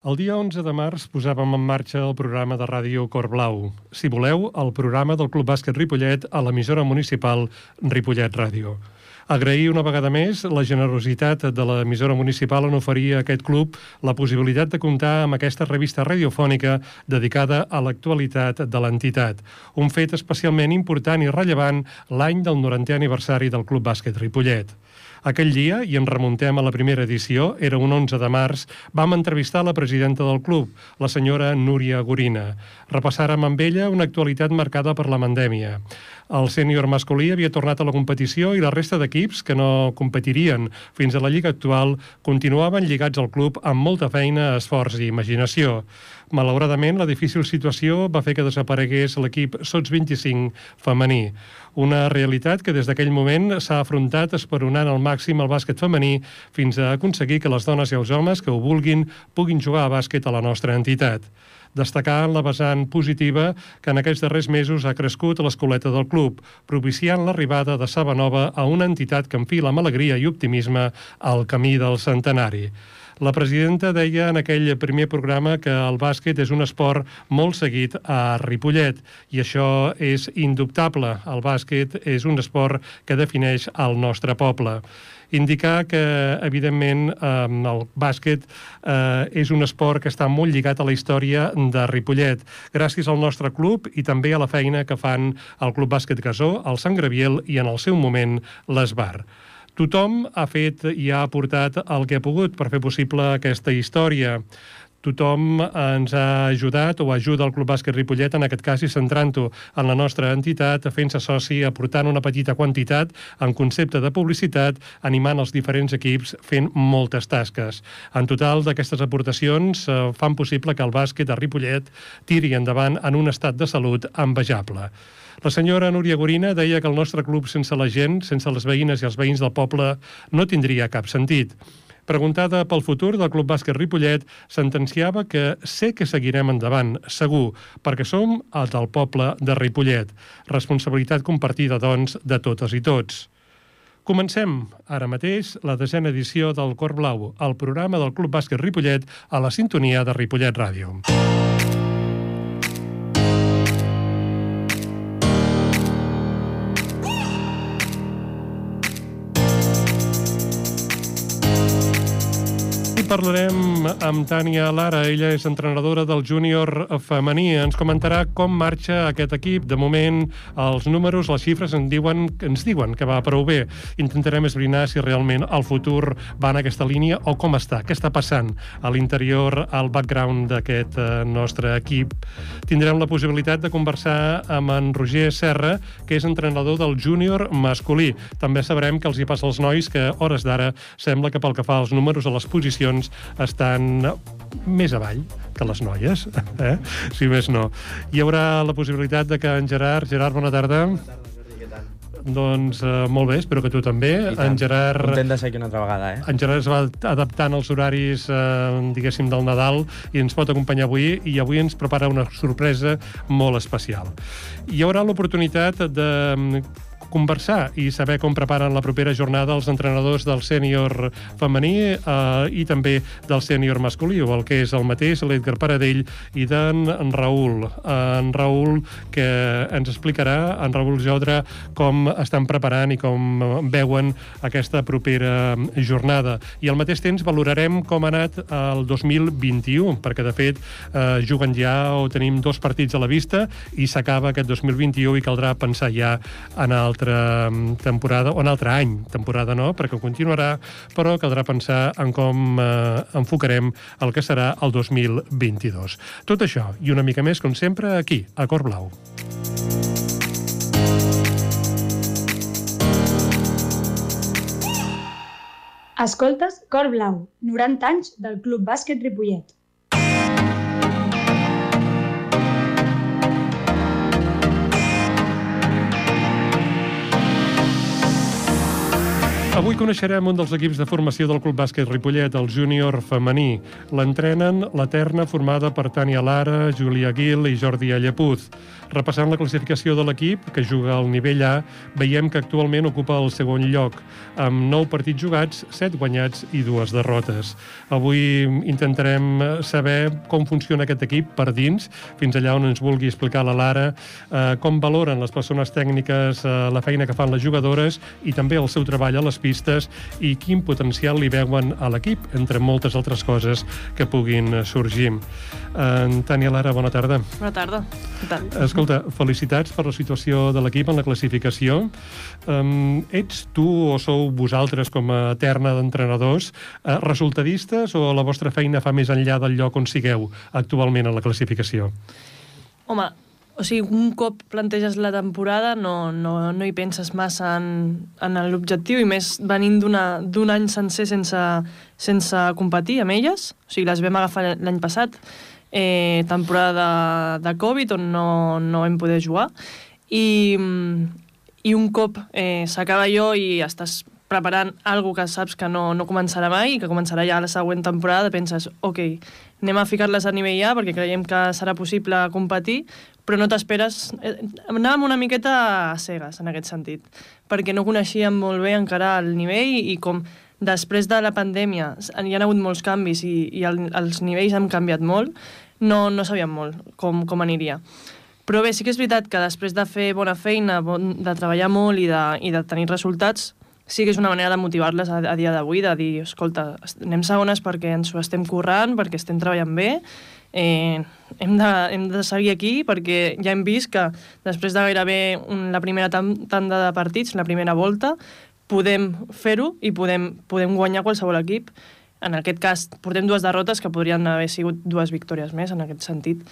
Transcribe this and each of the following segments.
El dia 11 de març posàvem en marxa el programa de ràdio Cor Blau. Si voleu, el programa del Club Bàsquet Ripollet a l'emissora municipal Ripollet Ràdio. Agrair una vegada més la generositat de l'emissora municipal en oferir a aquest club la possibilitat de comptar amb aquesta revista radiofònica dedicada a l'actualitat de l'entitat. Un fet especialment important i rellevant l'any del 90è aniversari del Club Bàsquet Ripollet. Aquell dia, i en remuntem a la primera edició, era un 11 de març, vam entrevistar la presidenta del club, la senyora Núria Gorina. Repassàrem amb ella una actualitat marcada per la pandèmia. El sènior masculí havia tornat a la competició i la resta d'equips que no competirien fins a la lliga actual continuaven lligats al club amb molta feina, esforç i imaginació. Malauradament, la difícil situació va fer que desaparegués l'equip Sots 25 femení. Una realitat que des d'aquell moment s'ha afrontat esperonant al màxim el bàsquet femení fins a aconseguir que les dones i els homes que ho vulguin puguin jugar a bàsquet a la nostra entitat destacar la vessant positiva que en aquests darrers mesos ha crescut a l'escoleta del club, propiciant l'arribada de Sabanova a una entitat que enfila amb alegria i optimisme al camí del centenari. La presidenta deia en aquell primer programa que el bàsquet és un esport molt seguit a Ripollet i això és indubtable. El bàsquet és un esport que defineix el nostre poble indicar que, evidentment, el bàsquet eh, és un esport que està molt lligat a la història de Ripollet, gràcies al nostre club i també a la feina que fan el Club Bàsquet Gasó, el Sant Graviel i, en el seu moment, l'Esbar. Tothom ha fet i ha aportat el que ha pogut per fer possible aquesta història tothom ens ha ajudat o ajuda el Club Bàsquet Ripollet, en aquest cas i centrant-ho en la nostra entitat, fent-se soci, aportant una petita quantitat en concepte de publicitat, animant els diferents equips, fent moltes tasques. En total, d'aquestes aportacions eh, fan possible que el bàsquet a Ripollet tiri endavant en un estat de salut envejable. La senyora Núria Gorina deia que el nostre club sense la gent, sense les veïnes i els veïns del poble, no tindria cap sentit. Preguntada pel futur del Club Bàsquet Ripollet, sentenciava que sé que seguirem endavant, segur, perquè som el del poble de Ripollet. Responsabilitat compartida, doncs, de totes i tots. Comencem ara mateix la desena edició del Cor Blau, el programa del Club Bàsquet Ripollet a la sintonia de Ripollet Ràdio. Parlarem amb Tània Lara. Ella és entrenadora del júnior femení. Ens comentarà com marxa aquest equip. De moment, els números, les xifres ens diuen, ens diuen que va prou bé. Intentarem esbrinar si realment el futur va en aquesta línia o com està, què està passant a l'interior, al background d'aquest eh, nostre equip. Tindrem la possibilitat de conversar amb en Roger Serra, que és entrenador del júnior masculí. També sabrem que els hi passa als nois que, hores d'ara, sembla que pel que fa als números a les posicions doncs, estan més avall que les noies, eh? si més no. Hi haurà la possibilitat de que en Gerard... Gerard, bona tarda. Bona tarda. Doncs uh, molt bé, espero que tu també. En Gerard... Content de ser aquí una altra vegada, eh? En Gerard es va adaptant als horaris, uh, diguéssim, del Nadal i ens pot acompanyar avui i avui ens prepara una sorpresa molt especial. Hi haurà l'oportunitat de conversar i saber com preparen la propera jornada els entrenadors del sènior femení eh, i també del sènior masculí, o el que és el mateix, l'Edgar Paradell i d'en Raül. En Raül, que ens explicarà, en Raül Jodra, com estan preparant i com veuen aquesta propera jornada. I al mateix temps valorarem com ha anat el 2021, perquè de fet eh, juguen ja o tenim dos partits a la vista i s'acaba aquest 2021 i caldrà pensar ja en el altra mm, temporada, o un altre any, temporada no, perquè continuarà, però caldrà pensar en com eh, enfocarem el que serà el 2022. Tot això i una mica més, com sempre, aquí, a Cor Blau. Escoltes Cor Blau, 90 anys del Club Bàsquet Ripollet. Avui coneixerem un dels equips de formació del Club Bàsquet Ripollet, el júnior femení. L'entrenen la terna formada per Tània Lara, Júlia Guil i Jordi Allepuz. Repassant la classificació de l'equip, que juga al nivell A, veiem que actualment ocupa el segon lloc, amb 9 partits jugats, 7 guanyats i dues derrotes. Avui intentarem saber com funciona aquest equip per dins, fins allà on ens vulgui explicar la Lara, eh, com valoren les persones tècniques eh, la feina que fan les jugadores i també el seu treball a les i quin potencial li veuen a l'equip, entre moltes altres coses que puguin sorgir. En Tània Lara, bona tarda. Bona tarda. Què tal? Escolta, felicitats per la situació de l'equip en la classificació. Um, ets tu o sou vosaltres com a terna d'entrenadors uh, resultadistes o la vostra feina fa més enllà del lloc on sigueu actualment a la classificació? Home, o sigui, un cop planteges la temporada no, no, no hi penses massa en, en l'objectiu i més venint d'un any sencer sense, sense competir amb elles. O sigui, les vam agafar l'any passat, eh, temporada de, de Covid, on no, no vam poder jugar. I, i un cop eh, s'acaba allò i estàs preparant algo que saps que no, no començarà mai i que començarà ja la següent temporada, penses, ok, anem a ficar-les a nivell A perquè creiem que serà possible competir, però no t'esperes... Eh, anàvem una miqueta a cegues, en aquest sentit, perquè no coneixíem molt bé encara el nivell i com després de la pandèmia hi ha hagut molts canvis i, i el, els nivells han canviat molt, no, no sabíem molt com, com aniria. Però bé, sí que és veritat que després de fer bona feina, bon, de treballar molt i de, i de tenir resultats, sí que és una manera de motivar-les a, a dia d'avui, de dir, escolta, anem segones perquè ens ho estem currant, perquè estem treballant bé, eh, hem, de, hem de seguir aquí perquè ja hem vist que després de gairebé la primera tanda de partits, la primera volta, podem fer-ho i podem, podem guanyar qualsevol equip. En aquest cas, portem dues derrotes que podrien haver sigut dues victòries més, en aquest sentit.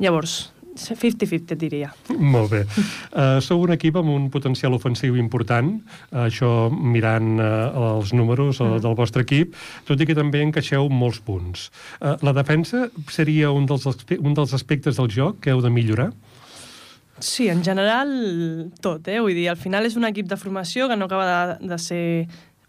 Llavors, 50-50, diria. Molt bé. Uh, sou un equip amb un potencial ofensiu important, uh, això mirant uh, els números uh, del vostre equip, tot i que també encaixeu molts punts. Uh, la defensa seria un dels, un dels aspectes del joc que heu de millorar? Sí, en general tot, eh? Vull dir, al final és un equip de formació que no acaba de, de ser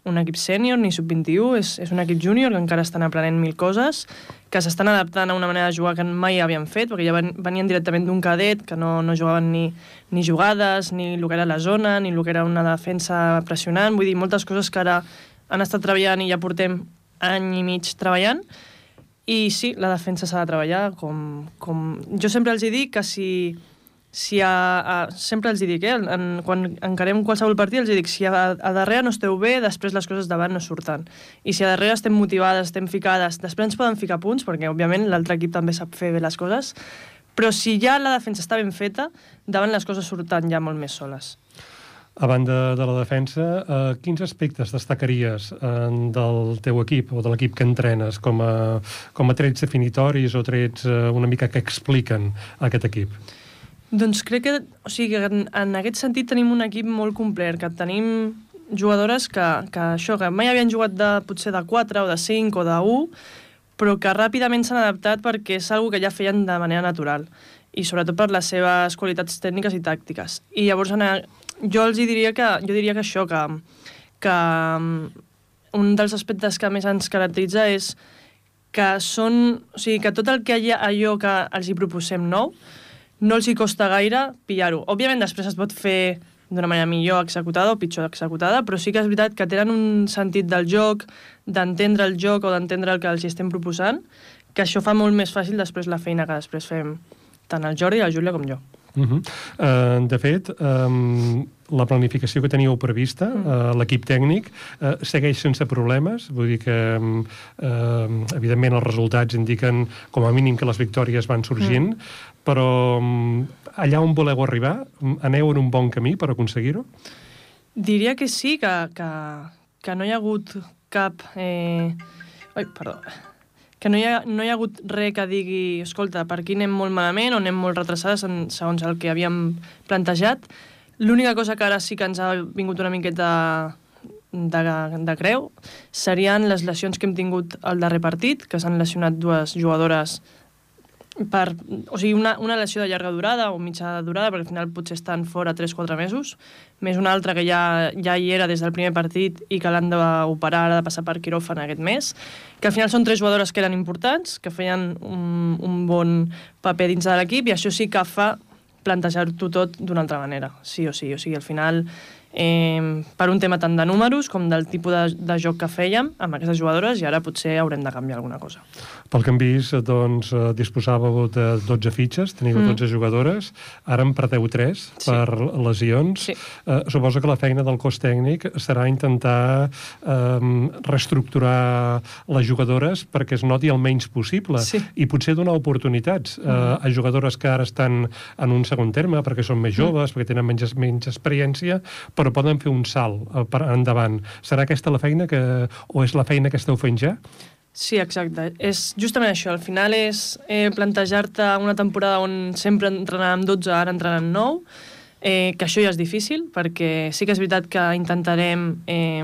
un equip sènior ni sub-21, és, és un equip júnior que encara estan aprenent mil coses que s'estan adaptant a una manera de jugar que mai havien fet, perquè ja venien directament d'un cadet, que no, no jugaven ni, ni jugades, ni el que era la zona, ni el que era una defensa pressionant, vull dir, moltes coses que ara han estat treballant i ja portem any i mig treballant, i sí, la defensa s'ha de treballar, com, com... Jo sempre els dic que si si a, a, sempre els dic, eh, en, quan encarem qualsevol partit, els dic, si a, a darrere no esteu bé, després les coses davant no surten. I si a darrere estem motivades, estem ficades, després ens poden ficar punts, perquè òbviament l'altre equip també sap fer bé les coses, però si ja la defensa està ben feta, davant les coses surten ja molt més soles. A banda de la defensa, eh, quins aspectes destacaries eh, del teu equip o de l'equip que entrenes com a, com a trets definitoris o trets eh, una mica que expliquen aquest equip? Doncs crec que, o sigui, en, en aquest sentit tenim un equip molt complet, que tenim jugadores que, que això, que mai havien jugat de, potser de 4 o de 5 o de 1, però que ràpidament s'han adaptat perquè és una que ja feien de manera natural i sobretot per les seves qualitats tècniques i tàctiques. I llavors a, jo els diria que, jo diria que això, que, que un dels aspectes que més ens caracteritza és que són, o sigui, que tot el que hi ha allò que els hi proposem nou, no els hi costa gaire pillar-ho. Òbviament, després es pot fer d'una manera millor executada o pitjor executada, però sí que és veritat que tenen un sentit del joc, d'entendre el joc o d'entendre el que els estem proposant, que això fa molt més fàcil després la feina que després fem tant el Jordi, la Júlia com jo. Uh -huh. uh, de fet, um, la planificació que teníeu prevista, uh, l'equip tècnic, uh, segueix sense problemes, vull dir que, uh, evidentment, els resultats indiquen com a mínim que les victòries van sorgint, mm però mm, allà on voleu arribar, aneu en un bon camí per aconseguir-ho? Diria que sí, que, que, que no hi ha hagut cap... Eh... Ai, perdó. Que no hi, ha, no hi ha hagut res que digui escolta, per aquí anem molt malament o anem molt retrasades en, segons el que havíem plantejat. L'única cosa que ara sí que ens ha vingut una miqueta de, de creu serien les lesions que hem tingut al darrer partit, que s'han lesionat dues jugadores per, o sigui, una, una lesió de llarga durada o mitja durada, perquè al final potser estan fora 3-4 mesos, més una altra que ja, ja hi era des del primer partit i que l'han d'operar, ara de passar per quiròfan aquest mes, que al final són tres jugadores que eren importants, que feien un, un bon paper dins de l'equip i això sí que fa plantejar-t'ho tot d'una altra manera, sí o sí. O sigui, al final eh, per un tema tant de números com del tipus de, de joc que fèiem amb aquestes jugadores i ara potser haurem de canviar alguna cosa. Pel que hem vist, doncs, eh, disposàveu de 12 fitxes, teniu mm. 12 jugadores, ara en perdeu 3 sí. per lesions. Sí. Eh, suposo que la feina del cos tècnic serà intentar eh, reestructurar les jugadores perquè es noti el menys possible sí. i potser donar oportunitats eh, mm. a jugadores que ara estan en un segon terme perquè són més mm. joves, mm. perquè tenen menys, menys experiència, però poden fer un salt eh, per endavant. Serà aquesta la feina que, o és la feina que esteu fent ja? Sí, exacte. És justament això. Al final és eh, plantejar-te una temporada on sempre entrenàvem 12, ara entrenant 9, eh, que això ja és difícil, perquè sí que és veritat que intentarem eh,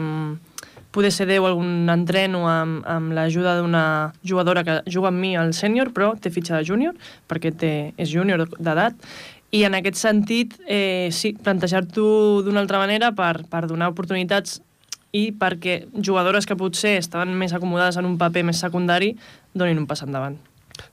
poder ser 10 algun entreno amb, amb l'ajuda d'una jugadora que juga amb mi al sènior, però té fitxa de júnior, perquè té, és júnior d'edat, i en aquest sentit, eh, sí, plantejar-t'ho d'una altra manera per, per donar oportunitats i perquè jugadores que potser estaven més acomodades en un paper més secundari donin un pas endavant.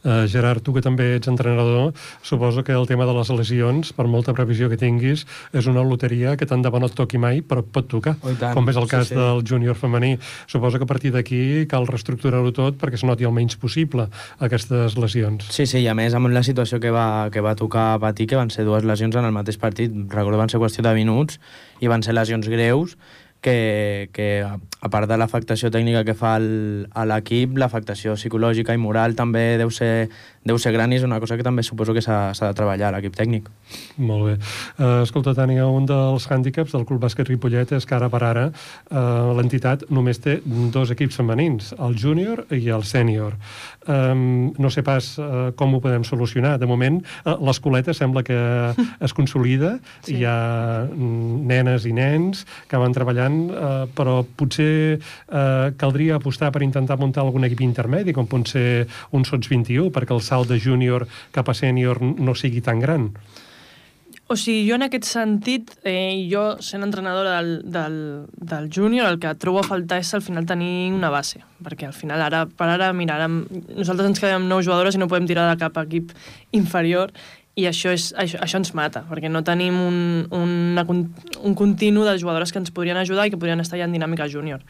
Uh, Gerard, tu que també ets entrenador, suposo que el tema de les lesions, per molta previsió que tinguis, és una loteria que tant de bo no et toqui mai, però pot tocar, oh, com és el cas sí, sí. del júnior femení. Suposo que a partir d'aquí cal reestructurar-ho tot perquè es noti el menys possible aquestes lesions. Sí, sí, i a més amb la situació que va, que va tocar patir, que van ser dues lesions en el mateix partit, recordo van ser qüestió de minuts, i van ser lesions greus, que, que a part de l'afectació tècnica que fa el, a l'equip, l'afectació psicològica i moral també deu ser, deu ser gran i és una cosa que també suposo que s'ha de treballar a l'equip tècnic. Molt bé. Uh, escolta, Tània, un dels hàndicaps del Club Bàsquet Ripollet és que ara per ara uh, l'entitat només té dos equips femenins, el júnior i el sènior. Um, no sé pas uh, com ho podem solucionar. De moment, uh, l'escoleta sembla que es consolida, sí. hi ha mm, nenes i nens que van treballant tant, eh, però potser eh, caldria apostar per intentar muntar algun equip intermedi, com pot ser un Sots 21, perquè el salt de júnior cap a sènior no sigui tan gran. O sigui, jo en aquest sentit, eh, jo sent entrenadora del, del, del júnior, el que trobo a faltar és al final tenir una base, perquè al final ara, per ara, mira, ara, nosaltres ens quedem nou jugadores i no podem tirar de cap equip inferior i això, és, això, això ens mata, perquè no tenim un, un, una, un continu de jugadores que ens podrien ajudar i que podrien estar ja en dinàmica júnior.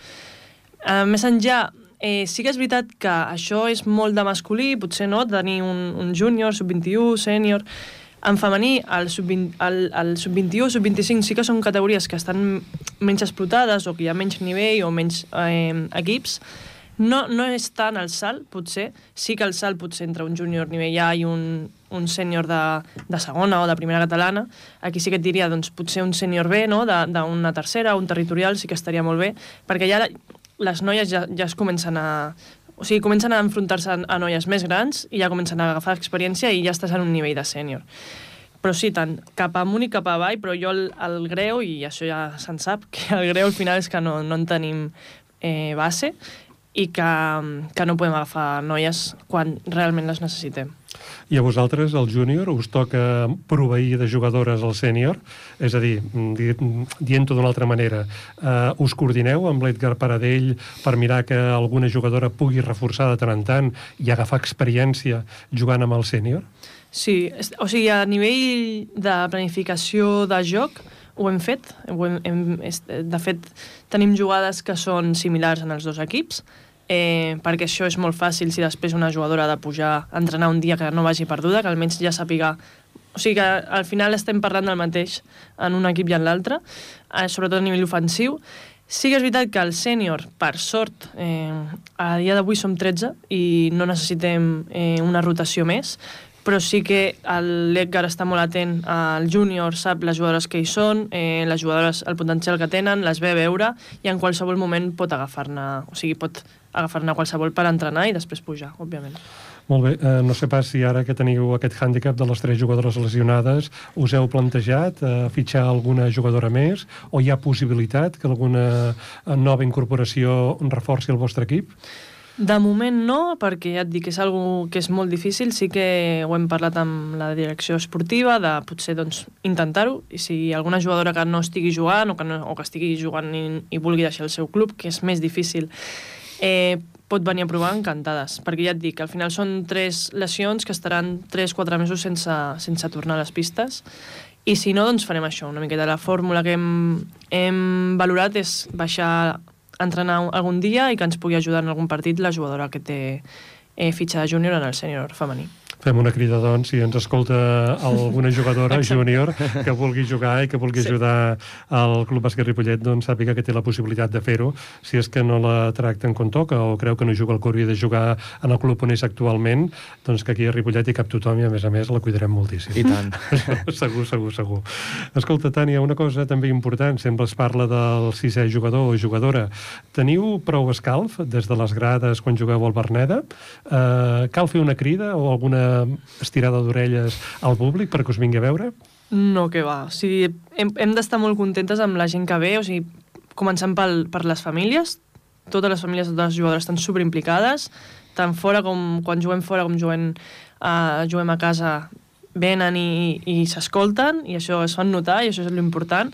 Uh, més enllà, eh, sí que és veritat que això és molt de masculí, potser no, tenir un, un júnior, sub-21, sènior... En femení, el sub-21, sub sub-25 sí que són categories que estan menys explotades o que hi ha menys nivell o menys eh, equips, no, no és tant el salt, potser. Sí que el salt potser entre un júnior nivell A i un, un sènior de, de segona o de primera catalana. Aquí sí que et diria, doncs, potser un sènior B, no?, d'una tercera, un territorial, sí que estaria molt bé, perquè ja les noies ja, ja es comencen a... O sigui, comencen a enfrontar-se a, a noies més grans i ja comencen a agafar experiència i ja estàs en un nivell de sènior. Però sí, tant cap amunt i cap avall, però jo el, el greu, i això ja se'n sap, que el greu al final és que no, no en tenim eh, base i que, que no podem agafar noies quan realment les necessitem. I a vosaltres, el júnior, us toca proveir de jugadores al sènior? És a dir, dient-ho d'una altra manera, uh, us coordineu amb l'Edgar Paradell per mirar que alguna jugadora pugui reforçar de tant en tant i agafar experiència jugant amb el sènior? Sí, o sigui, a nivell de planificació de joc, ho hem fet. Ho hem, hem, de fet, tenim jugades que són similars en els dos equips, eh, perquè això és molt fàcil si després una jugadora ha de pujar a entrenar un dia que no vagi perduda, que almenys ja sàpiga... O sigui que al final estem parlant del mateix en un equip i en l'altre, eh, sobretot a nivell ofensiu. Sí que és veritat que el sènior, per sort, eh, a dia d'avui som 13 i no necessitem eh, una rotació més, però sí que l'Edgar està molt atent al júnior, sap les jugadores que hi són, eh, les jugadores, el potencial que tenen, les ve a veure i en qualsevol moment pot agafar-ne, o sigui, pot agafar-ne qualsevol per entrenar i després pujar, òbviament. Molt bé, eh, no sé pas si ara que teniu aquest hàndicap de les tres jugadores lesionades us heu plantejat eh, fitxar alguna jugadora més o hi ha possibilitat que alguna nova incorporació reforci el vostre equip? De moment no, perquè ja et dic que és algo que és molt difícil. Sí que ho hem parlat amb la direcció esportiva, de potser doncs, intentar-ho, i si alguna jugadora que no estigui jugant o que, no, o que estigui jugant i, i vulgui deixar el seu club, que és més difícil, eh, pot venir a provar encantades, perquè ja et dic, al final són tres lesions que estaran 3-4 mesos sense, sense tornar a les pistes, i si no, doncs farem això, una miqueta. La fórmula que hem, hem valorat és baixar entrenar algun dia i que ens pugui ajudar en algun partit la jugadora que té eh, fitxa de júnior en el sènior femení. Fem una crida, doncs, si ens escolta alguna jugadora júnior que vulgui jugar i que vulgui sí. ajudar al Club Bàsquet Ripollet, doncs sàpiga que té la possibilitat de fer-ho, si és que no la tracten com toca o creu que no juga al que hauria de jugar en el club on és actualment, doncs que aquí a Ripollet hi cap tothom i, a més a més, la cuidarem moltíssim. I tant. segur, segur, segur. Escolta, Tània, una cosa també important, sempre es parla del sisè jugador o jugadora. Teniu prou escalf des de les grades quan jugueu al Berneda? Uh, cal fer una crida o alguna estirada d'orelles al públic perquè us vingui a veure? No, que va. O sigui, hem, hem d'estar molt contentes amb la gent que ve, o sigui, començant pel, per les famílies, totes les famílies, totes les jugadores estan superimplicades, tant fora com quan juguem fora com juguem, uh, juguem a casa, venen i, i s'escolten, i això es fan notar, i això és l'important.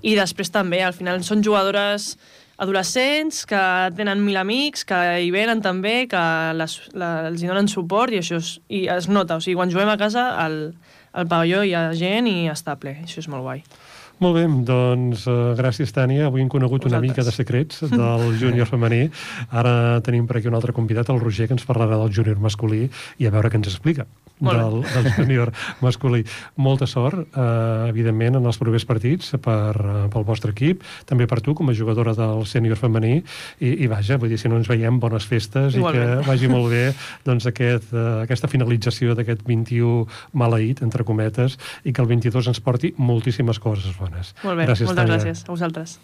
I després també, al final, són jugadores adolescents que tenen mil amics, que hi venen també, que les, la, els hi donen suport i això és, i es nota. O sigui, quan juguem a casa, al, al pavelló hi ha gent i està ple. Això és molt guai. Molt bé, doncs uh, gràcies, Tània. Avui hem conegut Vosaltres. una mica de secrets del júnior femení. Ara tenim per aquí un altre convidat, el Roger, que ens parlarà del júnior masculí i a veure què ens explica del, del júnior masculí. Molta sort, eh, evidentment, en els propers partits per, uh, pel vostre equip, també per tu, com a jugadora del sènior femení, i, i vaja, vull dir, si no ens veiem, bones festes Igualment. i que vagi molt bé doncs, aquest, uh, aquesta finalització d'aquest 21 maleït, entre cometes, i que el 22 ens porti moltíssimes coses bones. Molt bé, gràcies, moltes Tania. gràcies a vosaltres.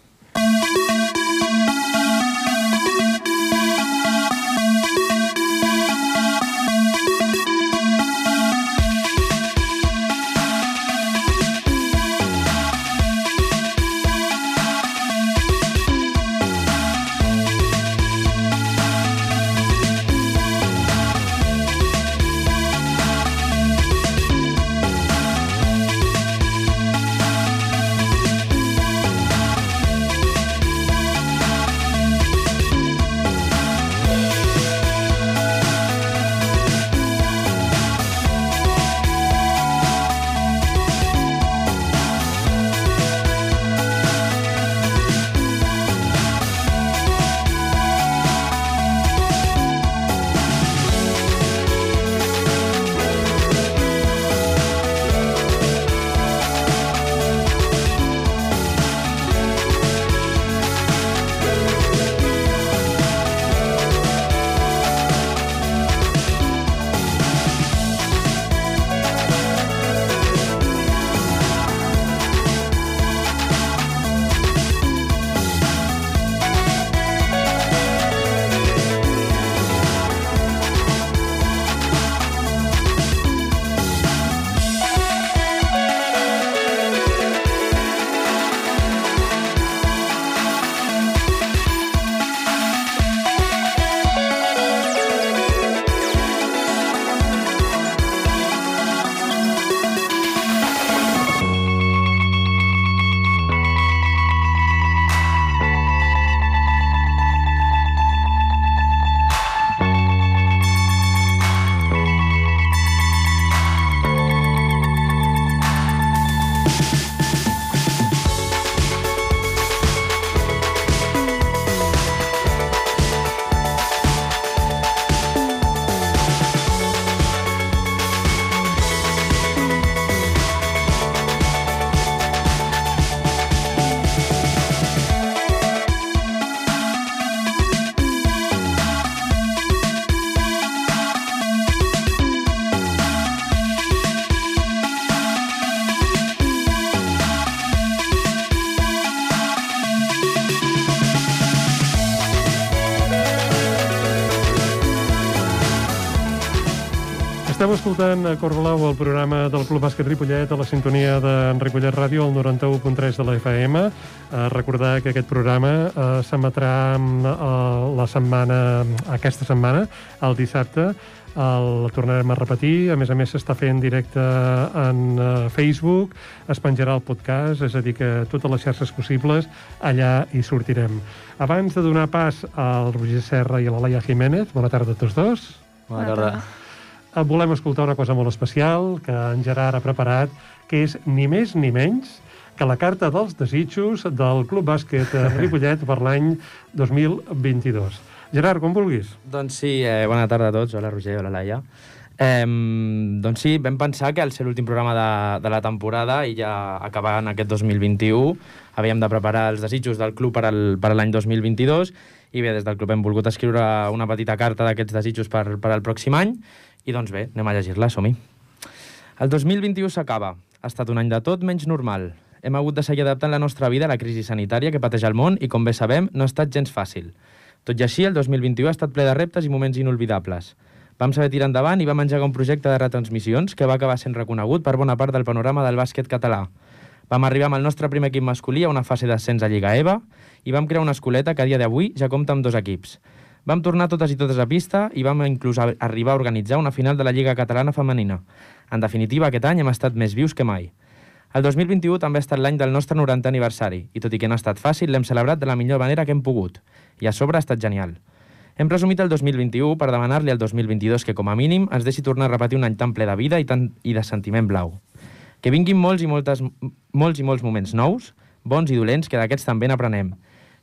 Esteu escoltant a Corblau, el programa del Club Bàsquet Ripollet, a la sintonia de Ripollet Ràdio, al 91.3 de la FM. Eh, recordar que aquest programa eh, s'emetrà eh, la setmana, aquesta setmana, el dissabte, el tornarem a repetir. A més a més, s'està fent directe en uh, Facebook, es penjarà el podcast, és a dir, que totes les xarxes possibles, allà hi sortirem. Abans de donar pas al Roger Serra i a la Laia Jiménez, bona tarda a tots dos. Bona tarda. Eh, Volem escoltar una cosa molt especial que en Gerard ha preparat, que és ni més ni menys que la carta dels desitjos del Club Bàsquet Ripollet per l'any 2022. Gerard, com vulguis. Doncs sí, eh, bona tarda a tots. Hola, Roger, hola, Laia. Eh, doncs sí, vam pensar que al ser l'últim programa de, de la temporada i ja acabant aquest 2021 havíem de preparar els desitjos del club per, al, per a l'any 2022 i bé, des del club hem volgut escriure una petita carta d'aquests desitjos per, per al pròxim any i doncs bé, anem a llegir-la, som-hi. El 2021 s'acaba. Ha estat un any de tot menys normal. Hem hagut de seguir adaptant la nostra vida a la crisi sanitària que pateix el món i, com bé sabem, no ha estat gens fàcil. Tot i així, el 2021 ha estat ple de reptes i moments inolvidables. Vam saber tirar endavant i vam engegar un projecte de retransmissions que va acabar sent reconegut per bona part del panorama del bàsquet català. Vam arribar amb el nostre primer equip masculí a una fase d'ascens a Lliga EVA i vam crear una escoleta que a dia d'avui ja compta amb dos equips. Vam tornar totes i totes a pista i vam inclús arribar a organitzar una final de la Lliga Catalana Femenina. En definitiva, aquest any hem estat més vius que mai. El 2021 també ha estat l'any del nostre 90 aniversari, i tot i que no ha estat fàcil, l'hem celebrat de la millor manera que hem pogut. I a sobre ha estat genial. Hem resumit el 2021 per demanar-li al 2022 que, com a mínim, ens deixi tornar a repetir un any tan ple de vida i, tan, i de sentiment blau. Que vinguin molts i, moltes, molts i molts moments nous, bons i dolents, que d'aquests també n'aprenem.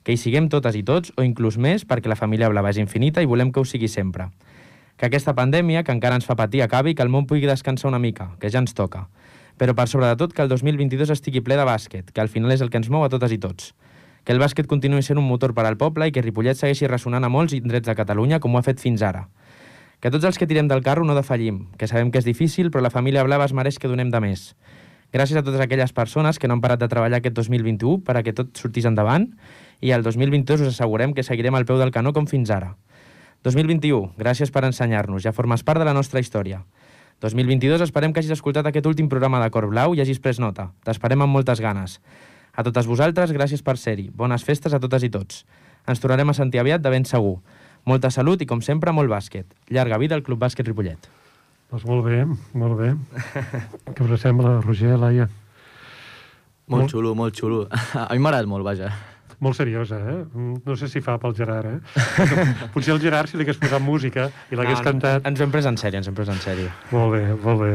Que hi siguem totes i tots, o inclús més, perquè la família blava és infinita i volem que ho sigui sempre. Que aquesta pandèmia, que encara ens fa patir, acabi i que el món pugui descansar una mica, que ja ens toca. Però per sobre de tot, que el 2022 estigui ple de bàsquet, que al final és el que ens mou a totes i tots que el bàsquet continuï sent un motor per al poble i que Ripollet segueixi ressonant a molts indrets de Catalunya com ho ha fet fins ara. Que tots els que tirem del carro no defallim, que sabem que és difícil, però la família blava es mereix que donem de més. Gràcies a totes aquelles persones que no han parat de treballar aquest 2021 per a que tot sortís endavant i el 2022 us assegurem que seguirem al peu del canó com fins ara. 2021, gràcies per ensenyar-nos, ja formes part de la nostra història. 2022, esperem que hagis escoltat aquest últim programa de Cor Blau i hagis pres nota. T'esperem amb moltes ganes. A totes vosaltres, gràcies per ser-hi. Bones festes a totes i tots. Ens tornarem a sentir aviat de ben segur. Molta salut i, com sempre, molt bàsquet. Llarga vida al Club Bàsquet Ripollet. Doncs molt bé, molt bé. Què us sembla, Roger, Laia? Molt, molt xulo, molt xulo. A mi m'ha agradat molt, vaja. Molt seriosa, eh? No sé si fa pel Gerard, eh? Potser el Gerard, si li hagués posat música i l'hagués no, cantat... Ens ho hem pres en sèrio, ens ho hem pres en sèrio. Molt bé, molt bé.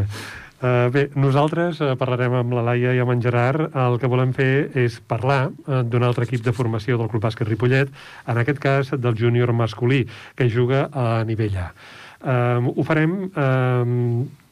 Uh, bé, nosaltres uh, parlarem amb la Laia i amb en Gerard. El que volem fer és parlar uh, d'un altre equip de formació del Club Bàsquet Ripollet, en aquest cas del júnior masculí, que juga a nivell A. Uh, ho farem uh,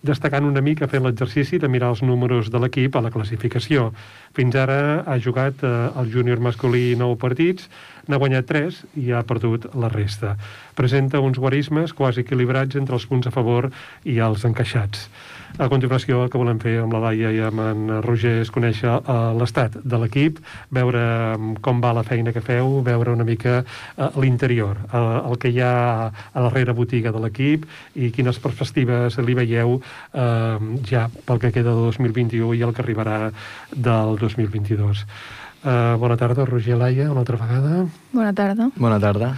destacant una mica fent l'exercici de mirar els números de l'equip a la classificació. Fins ara ha jugat uh, el júnior masculí 9 partits, n'ha guanyat 3 i ha perdut la resta. Presenta uns guarismes quasi equilibrats entre els punts a favor i els encaixats. A continuació, el que volem fer amb la Laia i amb en Roger és conèixer uh, l'estat de l'equip, veure um, com va la feina que feu, veure una mica uh, l'interior, uh, el que hi ha a la darrere botiga de l'equip i quines perspectives li veieu uh, ja pel que queda de 2021 i el que arribarà del 2022. Uh, bona tarda, Roger Laia, una altra vegada. Bona tarda. Bona tarda.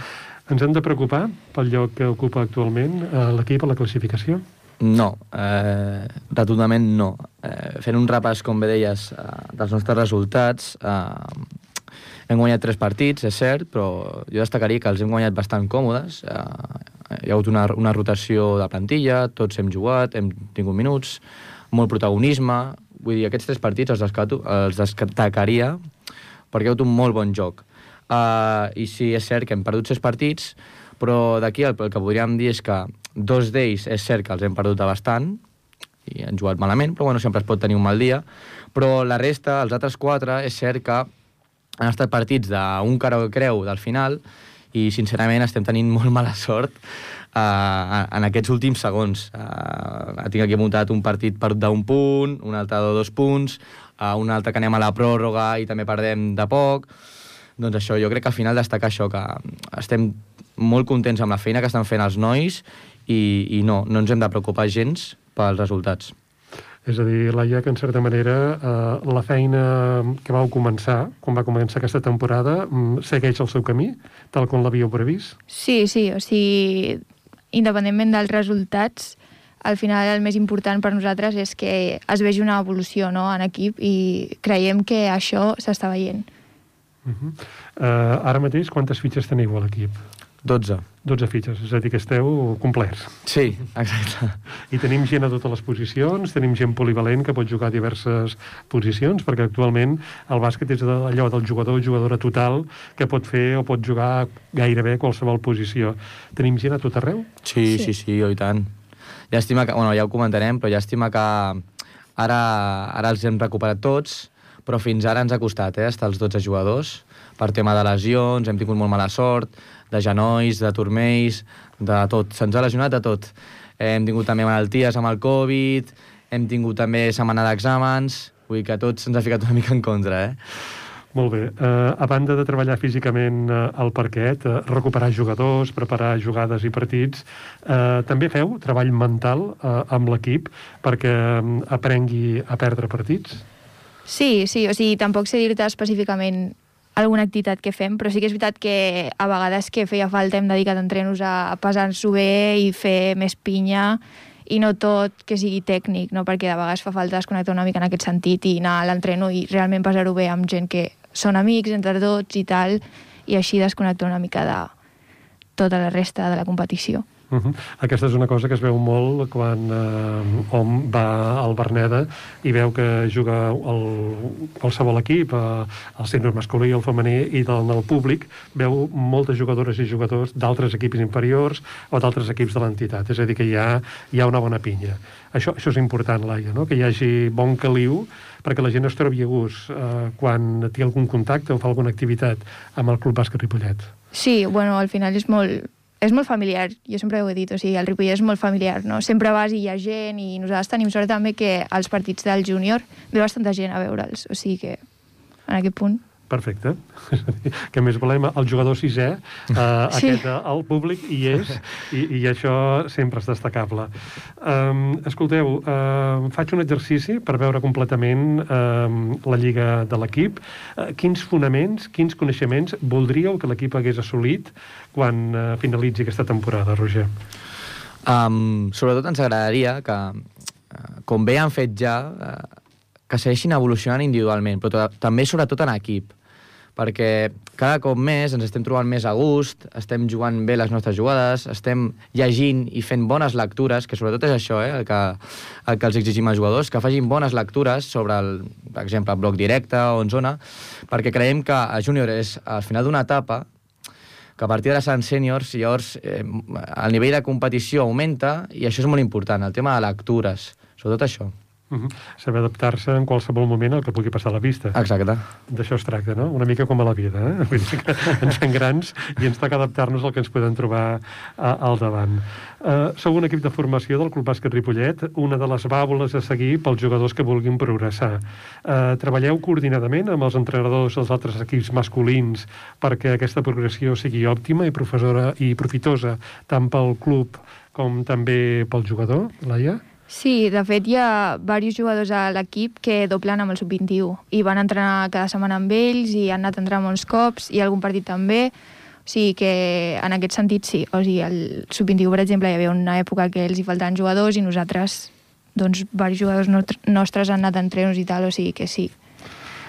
Ens hem de preocupar pel lloc que ocupa actualment uh, l'equip a la classificació? No, eh, rotundament no. Eh, fent un repàs, com bé deies, eh, dels nostres resultats, eh, hem guanyat tres partits, és cert, però jo destacaria que els hem guanyat bastant còmodes. Eh, hi ha hagut una, una rotació de plantilla, tots hem jugat, hem tingut minuts, molt protagonisme. Vull dir, aquests tres partits els, descato, els destacaria perquè ha hagut un molt bon joc. Uh, I sí, és cert que hem perdut sis partits, però d'aquí el, el que podríem dir és que dos d'ells és cert que els hem perdut bastant, i han jugat malament, però bueno, sempre es pot tenir un mal dia, però la resta, els altres quatre, és cert que han estat partits d'un cara o creu del final, i sincerament estem tenint molt mala sort uh, en aquests últims segons. Uh, tinc aquí muntat un partit perdut d'un punt, un altre de dos punts, uh, un altre que anem a la pròrroga i també perdem de poc. Doncs això, jo crec que al final destacar això, que estem molt contents amb la feina que estan fent els nois i, i no, no ens hem de preocupar gens pels resultats. És a dir, Laia, que en certa manera eh, la feina que vau començar, quan va començar aquesta temporada, mm, segueix el seu camí, tal com l'havíeu previst? Sí, sí, o sigui, independentment dels resultats, al final el més important per nosaltres és que es vegi una evolució no, en equip i creiem que això s'està veient. Uh -huh. uh, ara mateix, quantes fitxes teniu a l'equip? 12. 12 fitxes, és a dir, que esteu complets. Sí, exacte. I tenim gent a totes les posicions, tenim gent polivalent que pot jugar a diverses posicions, perquè actualment el bàsquet és allò del jugador o jugadora total que pot fer o pot jugar gairebé qualsevol posició. Tenim gent a tot arreu? Sí, sí, sí, sí oh, i tant. Llàstima que, bueno, ja ho comentarem, però llàstima que ara, ara els hem recuperat tots, però fins ara ens ha costat eh, estar els 12 jugadors per tema de lesions, hem tingut molt mala sort, de genolls, de turmells, de tot. Se'ns ha lesionat de tot. Hem tingut també malalties amb el Covid, hem tingut també setmana d'exàmens, vull dir que tot se'ns ha ficat una mica en contra, eh? Molt bé. Uh, a banda de treballar físicament uh, al parquet, uh, recuperar jugadors, preparar jugades i partits, uh, també feu treball mental uh, amb l'equip perquè um, aprengui a perdre partits? Sí, sí, o sigui, tampoc sé dir-te específicament alguna activitat que fem, però sí que és veritat que a vegades que feia falta hem dedicat entrenos a pesar-nos bé i fer més pinya i no tot que sigui tècnic, no? perquè de vegades fa falta desconnectar una mica en aquest sentit i anar a l'entreno i realment passar-ho bé amb gent que són amics entre tots i tal, i així desconnectar una mica de tota la resta de la competició. Uh -huh. Aquesta és una cosa que es veu molt quan eh, hom va al Berneda i veu que juga el, qualsevol equip, eh, el sènior masculí, el femení, i del, el públic veu moltes jugadores i jugadors d'altres equips inferiors o d'altres equips de l'entitat. És a dir, que hi ha, hi ha una bona pinya. Això, això és important, Laia, no? que hi hagi bon caliu perquè la gent es trobi a gust eh, quan té algun contacte o fa alguna activitat amb el Club Bàsquet Ripollet. Sí, bueno, al final és molt, és molt familiar, jo sempre ho he dit, o sigui, el Ripollet és molt familiar, no? Sempre vas i hi ha gent i nosaltres tenim sort també que als partits del júnior ve bastanta gent a veure'ls, o sigui que en aquest punt Perfecte. que més volem? El jugador sisè, eh, sí. aquest, el públic hi és, i, i això sempre és destacable. Um, escolteu, uh, faig un exercici per veure completament um, la lliga de l'equip. Uh, quins fonaments, quins coneixements voldríeu que l'equip hagués assolit quan uh, finalitzi aquesta temporada, Roger? Um, sobretot ens agradaria que, uh, com bé han fet ja, uh, que segueixin evolucionant individualment, però també sobretot en equip perquè cada cop més ens estem trobant més a gust, estem jugant bé les nostres jugades, estem llegint i fent bones lectures, que sobretot és això eh, el, que, el que els exigim als jugadors, que facin bones lectures sobre, el, per exemple, el bloc directe o en zona, perquè creiem que a júnior és al final d'una etapa que a partir de seran sèniors, llavors eh, el nivell de competició augmenta i això és molt important, el tema de lectures, sobretot això. Uh -huh. Saber adaptar-se en qualsevol moment al que pugui passar a la vista. Exacte. D'això es tracta, no? Una mica com a la vida, eh? Vull dir que ens fem grans i ens toca adaptar-nos al que ens podem trobar a, al davant. Uh, sou un equip de formació del Club Bàsquet Ripollet, una de les bàules a seguir pels jugadors que vulguin progressar. Uh, treballeu coordinadament amb els entrenadors dels altres equips masculins perquè aquesta progressió sigui òptima i professora i profitosa tant pel club com també pel jugador, Laia? Sí, de fet hi ha diversos jugadors a l'equip que doblen amb el sub-21 i van entrenar cada setmana amb ells i han anat a entrenar molts cops i algun partit també. O sigui que en aquest sentit sí. O sigui, el sub-21, per exemple, hi havia una època que els hi faltaven jugadors i nosaltres, doncs, diversos jugadors nostres han anat a entrenos i tal, o sigui que sí.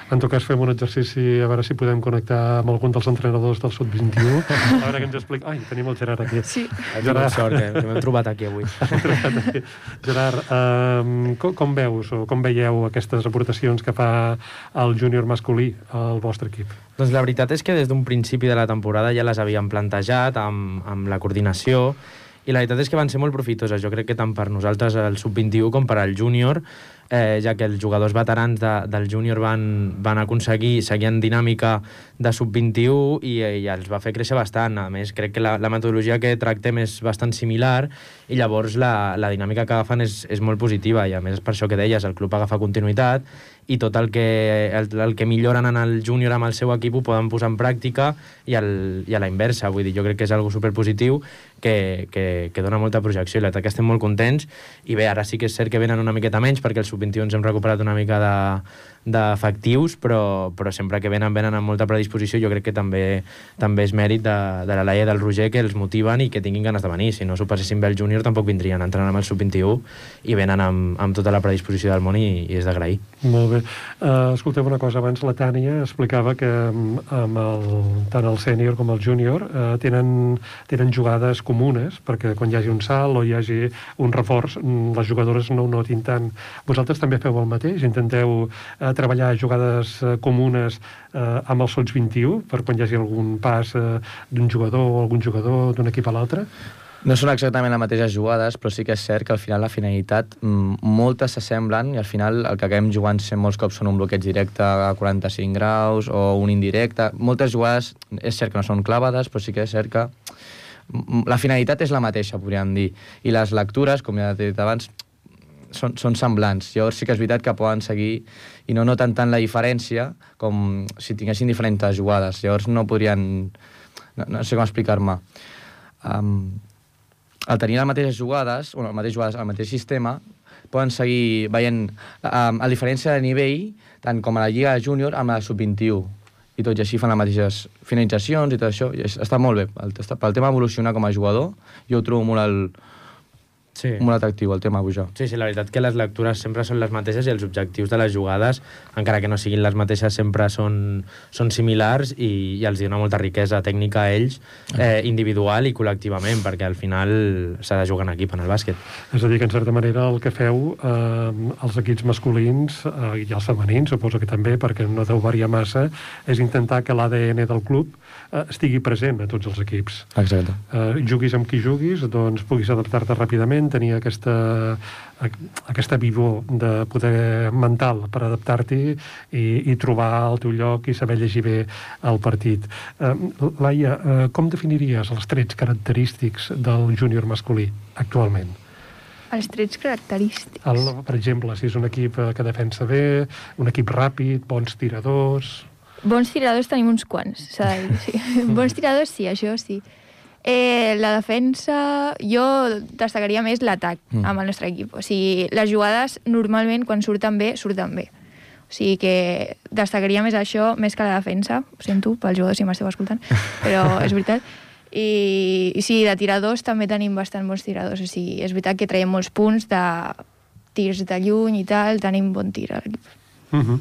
En tot cas, fem un exercici a veure si podem connectar amb algun dels entrenadors del Sud-21. A veure que ens explica... Ai, tenim el Gerard aquí. Sí. Gerard... sort, que, que m'hem trobat aquí avui. Gerard, um, com, com veus o com veieu aquestes aportacions que fa el júnior masculí al vostre equip? Doncs la veritat és que des d'un principi de la temporada ja les havíem plantejat amb, amb la coordinació i la veritat és que van ser molt profitoses. Jo crec que tant per nosaltres, el sub-21, com per al júnior, eh, ja que els jugadors veterans de, del júnior van, van aconseguir seguir en dinàmica de sub-21 i, i els va fer créixer bastant. A més, crec que la, la metodologia que tractem és bastant similar i llavors la, la dinàmica que agafen és, és molt positiva i a més és per això que deies, el club agafa continuïtat i tot el que, el, el que milloren en el júnior amb el seu equip ho poden posar en pràctica i, el, i a la inversa. Vull dir, jo crec que és algo superpositiu que, que, que dona molta projecció i la que estem molt contents i bé, ara sí que és cert que venen una miqueta menys perquè els sub-21 hem recuperat una mica de d'efectius, però, però sempre que venen, venen amb molta predisposició, jo crec que també també és mèrit de, de la Laia i del Roger que els motiven i que tinguin ganes de venir. Si no s'ho passessin bé el júnior, tampoc vindrien entrant amb el sub-21 i venen amb, amb tota la predisposició del món i, i és d'agrair. Molt bé. Uh, escolteu una cosa, abans la Tània explicava que mm, amb el, tant el sènior com el júnior uh, tenen, tenen jugades comunes, perquè quan hi hagi un salt o hi hagi un reforç, mm, les jugadores no ho notin tant. Vosaltres també feu el mateix? Intenteu uh, treballar jugades uh, comunes uh, amb els sols 21 per quan hi hagi algun pas uh, d'un jugador o algun jugador d'un equip a l'altre? No són exactament les mateixes jugades, però sí que és cert que al final la finalitat, mm, moltes s'assemblen i al final el que acabem jugant molts cops són un bloqueig directe a 45 graus o un indirecte. Moltes jugades és cert que no són clavades, però sí que és cert que la finalitat és la mateixa, podríem dir. I les lectures, com ja he dit abans, són, són semblants. Llavors sí que és veritat que poden seguir i no noten tant la diferència com si tinguessin diferents jugades. Llavors no podrien... No, no sé com explicar-me. Um, al tenir les mateixes jugades, o les mateixes jugades, el mateix sistema, poden seguir veient um, a diferència de nivell, tant com a la Lliga Júnior amb la Sub-21 i tot i així fan les mateixes finalitzacions i tot això, i està molt bé. El, pel tema evolucionar com a jugador, jo ho trobo molt, el, sí. molt atractiu el tema pujar. Sí, sí, la veritat que les lectures sempre són les mateixes i els objectius de les jugades, encara que no siguin les mateixes, sempre són, són similars i, i els dona molta riquesa tècnica a ells, eh, individual i col·lectivament, perquè al final s'ha de jugar en equip en el bàsquet. És a dir, que en certa manera el que feu eh, els equips masculins eh, i els femenins, suposo que també, perquè no deu variar massa, és intentar que l'ADN del club eh, estigui present a tots els equips. Exacte. Eh, juguis amb qui juguis, doncs puguis adaptar-te ràpidament, tenir aquesta, aquesta vivor de poder mental per adaptar-t'hi i, i trobar el teu lloc i saber llegir bé el partit. Eh, Laia, eh, com definiries els trets característics del júnior masculí actualment? Els trets característics. El, per exemple, si és un equip eh, que defensa bé, un equip ràpid, bons tiradors... Bons tiradors tenim uns quants, s'ha de dir. Sí. Bons tiradors sí, això sí. Eh, la defensa, jo destacaria més l'atac mm. amb el nostre equip. O sigui, les jugades normalment quan surten bé, surten bé. O sigui que destacaria més això més que la defensa. Ho sento pel jugador si m'esteu escoltant, però és veritat. I, I sí, de tiradors també tenim bastant bons tiradors. O sigui, és veritat que traiem molts punts de tirs de lluny i tal, tenim bon tir a l'equip. Uh -huh.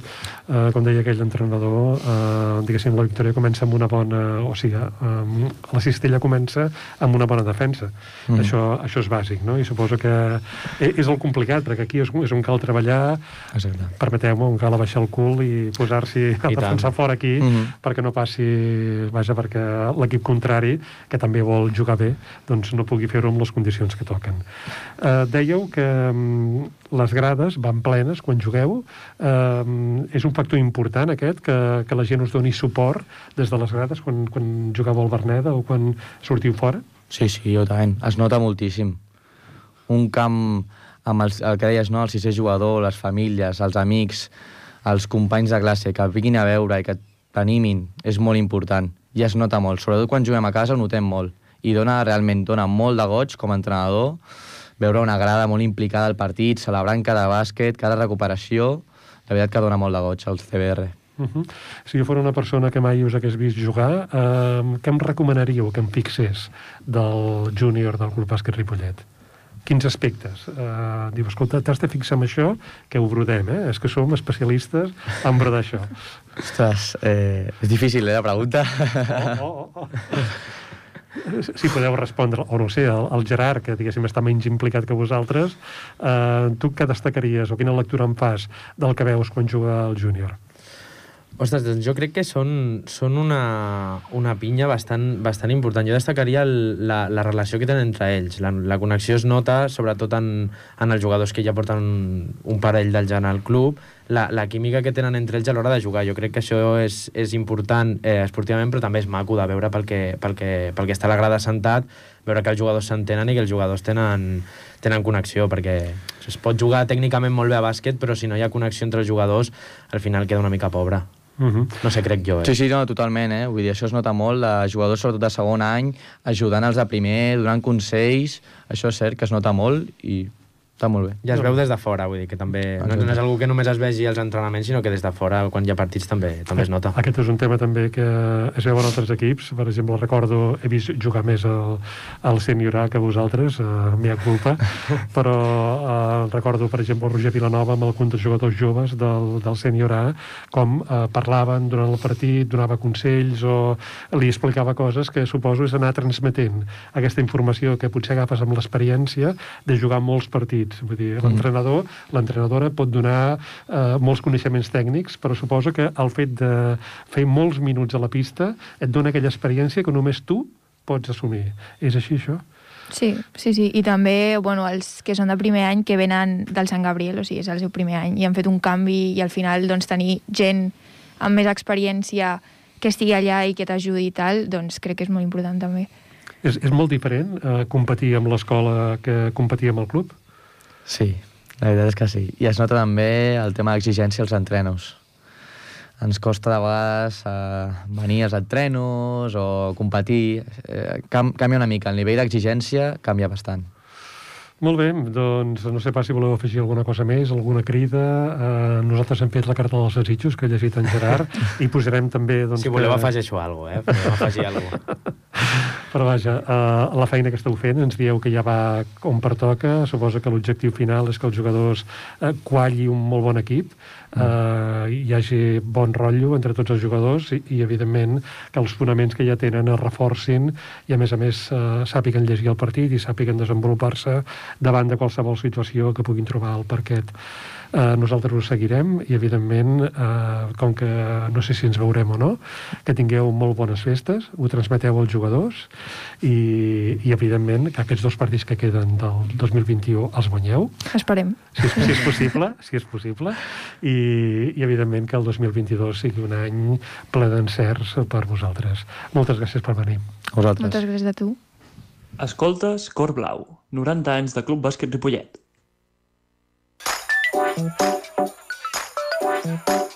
uh, com deia aquell entrenador, uh, diguéssim, la victòria comença amb una bona... O sigui, uh, la cistella comença amb una bona defensa. Uh -huh. això, això és bàsic, no? I suposo que és el complicat, perquè aquí és, és on cal treballar, permeteu-me, on cal abaixar el cul i posar-s'hi a defensar fora aquí, uh -huh. perquè no passi... Vaja, perquè l'equip contrari, que també vol jugar bé, doncs no pugui fer-ho amb les condicions que toquen. Uh, dèieu que um, les grades van plenes quan jugueu, eh, és un factor important aquest, que, que la gent us doni suport des de les grades quan, quan jugava al Berneda o quan sortiu fora? Sí, sí, jo també. Es nota moltíssim. Un camp amb el, el que deies, no? el sisè jugador, les famílies, els amics, els companys de classe, que vinguin a veure i que t'animin, és molt important. I es nota molt. Sobretot quan juguem a casa ho notem molt. I dona, realment, dona molt de goig com a entrenador veure una grada molt implicada al partit, celebrant cada bàsquet, cada recuperació, la veritat que dona molt de goig al CBR. Uh -huh. Si jo fos una persona que mai us hagués vist jugar, eh, què em recomanaríeu que em fixés del júnior del Club Bàsquet Ripollet? Quins aspectes? Uh, diu, escolta, t'has de fixar en això, que ho brodem, eh? És que som especialistes en brodar això. Ostres, eh, és difícil, eh, la pregunta. Oh, oh, oh. si podeu respondre, o no sé, el, el Gerard, que diguéssim està menys implicat que vosaltres, eh, tu què destacaries o quina lectura en fas del que veus quan juga el júnior? Ostres, doncs jo crec que són, són una, una pinya bastant, bastant important. Jo destacaria el, la, la relació que tenen entre ells. La, la connexió es nota, sobretot en, en els jugadors que ja porten un, un parell d'ells en el club, la, la química que tenen entre ells a l'hora de jugar. Jo crec que això és, és important eh, esportivament, però també és maco de veure pel que, pel que, pel que està a la grada sentat, veure que els jugadors s'entenen i que els jugadors tenen, tenen connexió, perquè es pot jugar tècnicament molt bé a bàsquet, però si no hi ha connexió entre els jugadors, al final queda una mica pobre. Uh -huh. No sé, crec jo, eh? Sí, sí, no, totalment, eh? Vull dir, això es nota molt, de jugadors sobretot de segon any, ajudant els de primer, donant consells, això és cert que es nota molt i està molt bé. Ja es veu des de fora, vull dir que també no, no és algú que només es vegi als entrenaments, sinó que des de fora, quan hi ha partits, també també es nota. Aquest és un tema també que es veu en altres equips. Per exemple, recordo, he vist jugar més al, al sènior A que vosaltres, uh, mea culpa, però uh, recordo, per exemple, el Roger Vilanova amb algun dels jugadors joves del, del sènior A, com uh, parlaven durant el partit, donava consells o li explicava coses que suposo és anar transmetent aquesta informació que potser agafes amb l'experiència de jugar molts partits partits. Vull dir, l'entrenador, l'entrenadora pot donar eh, molts coneixements tècnics, però suposo que el fet de fer molts minuts a la pista et dona aquella experiència que només tu pots assumir. És així, això? Sí, sí, sí. I també, bueno, els que són de primer any que venen del Sant Gabriel, o sigui, és el seu primer any, i han fet un canvi i al final, doncs, tenir gent amb més experiència que estigui allà i que t'ajudi i tal, doncs crec que és molt important també. És, és molt diferent eh, competir amb l'escola que competir amb el club? Sí, la veritat és que sí. I es nota també el tema d'exigència als entrenos. Ens costa de vegades eh, venir als entrenos o competir. Eh, canvia una mica, el nivell d'exigència canvia bastant. Molt bé, doncs no sé pas si voleu afegir alguna cosa més, alguna crida. Uh, nosaltres hem fet la carta dels desitjos que ha llegit en Gerard i posarem també... Doncs, si voleu que... afegeixo alguna cosa, eh? Podeu afegir alguna cosa. Però vaja, uh, la feina que esteu fent, ens dieu que ja va on pertoca, suposo que l'objectiu final és que els jugadors uh, qualli un molt bon equip, uh, hi hagi bon rotllo entre tots els jugadors i, i evidentment, que els fonaments que ja tenen es reforcin i, a més a més, uh, sàpiguen llegir el partit i sàpiguen desenvolupar-se davant de qualsevol situació que puguin trobar al parquet. Eh, nosaltres ho seguirem i, evidentment, eh, com que no sé si ens veurem o no, que tingueu molt bones festes, ho transmeteu als jugadors i, i evidentment, que aquests dos partits que queden del 2021 els guanyeu. Esperem. Si és, si és possible, si és possible. I, I, evidentment, que el 2022 sigui un any ple d'encerts per vosaltres. Moltes gràcies per venir. Vosaltres. Moltes gràcies a tu. Escoltes Cor Blau, 90 anys de Club Bàsquet Ripollet. Thank you.